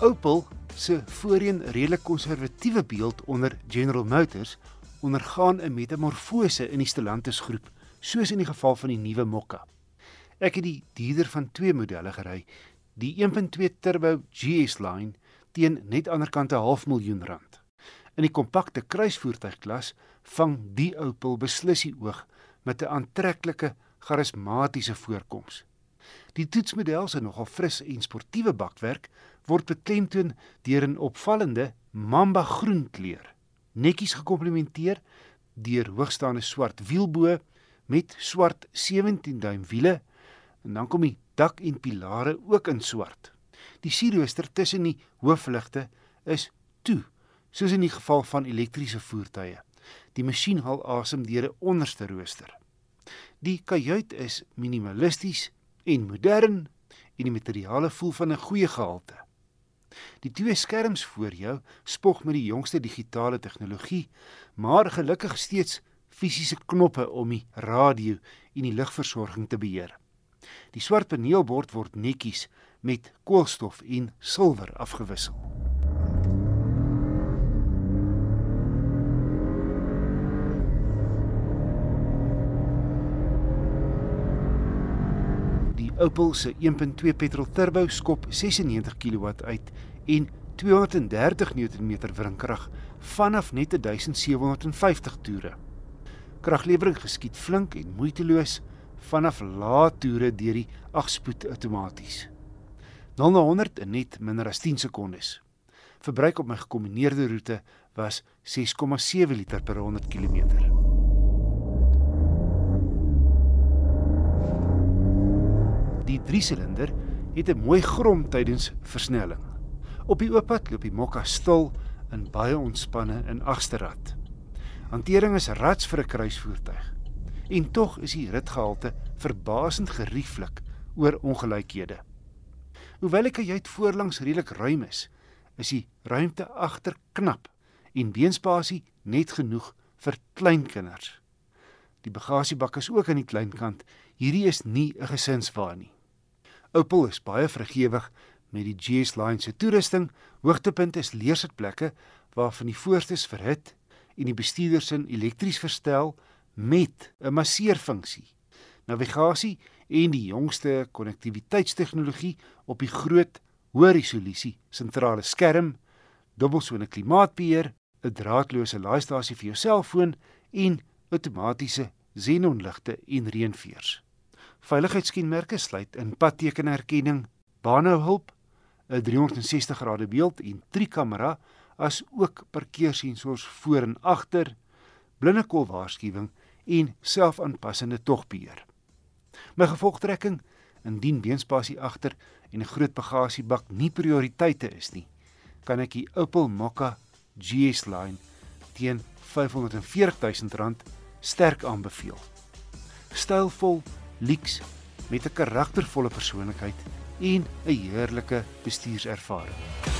Opel se voorheen redelik konservatiewe beeld onder General Motors ondergaan 'n metamorfose in die Stellantis groep, soos in die geval van die nuwe Mokka. Ek het die dierder van twee modelle gery, die 1.2 turbo GS line teen net anderkant 'n half miljoen rand. In die kompakte kruisvoertuigklas vang die Opel beslis die oog met 'n aantreklike, charismatiese voorkoms. Die toetsmodel se nogal fris en sportiewe bakwerk word beklemtoon deur 'n opvallende mamba groen kleur, netjies gekomplementeer deur hoogstaande swart wielbo met swart 17 duim wiele en dan kom die dak en pilare ook in swart. Die sierrooster tussen die hoofligte is toe, soos in die geval van elektriese voertuie. Die masjien haal asem deur 'n onderste rooster. Die kajuit is minimalisties en modern en die materiale voel van 'n goeie gehalte. Die twee skerms voor jou spog met die jongste digitale tegnologie, maar gelukkig steeds fisiese knoppe om die radio en die ligversorging te beheer. Die swart paneelbord word netjies met koolstof en silwer afgewissel. Opel se 1.2 petrol turbo skop 96 kW uit en 230 Nm wrinkrag vanaf net 1750 toere. Kraglewering geskied flink en moeiteloos vanaf lae toere deur die 8-spoed outomaties. 0 na 100 in net minder as 10 sekondes. Verbruik op my gekombineerde roete was 6,7 liter per 100 km. Die 3-silinder het 'n mooi grom tydens versnelling. Op die ooppad loop die Mokka stil en baie ontspanne in agterrad. Hantering is rats vir 'n kruisvoertuig. En tog is die ritgehalte verbasend gerieflik oor ongelykhede. Hoewel ek jy voorlangs redelik ruim is, is die ruimte agter knap en beenspasie net genoeg vir kleinkinders. Die bagasiebak is ook aan die kleinkant. Hierdie is nie 'n gesinswa nie. Opel is baie vergewig met die GS line se toerusting. Hoogtepunt is leersitplekke waarvan die voorstes verhit en die bestuurdersin elektries verstel met 'n masseerfunksie. Navigasie en die jongste konnektiwiteitstegnologie op die groot hoë resolusie sentrale skerm, dubbelsone klimaatbeheer, 'n draadloose laastasie vir jou selfoon en outomatiese xenonligte en reënveers. Veiligheidskenmerke sluit in padtekenherkenning, banehulp, 'n 360 grade beeld en trikamera, as ook parkeersensors voor en agter, blindekol waarskuwing en selfaanpassende togbeheer. My gevolgtrekking, indien beenspasie agter en 'n groot bagasiebak nie prioriteite is nie, kan ek die Opel Mokka GS line teen R540 000 sterk aanbeveel. Stylvol Leaks met 'n karaktervolle persoonlikheid en 'n heerlike bestuurservaring.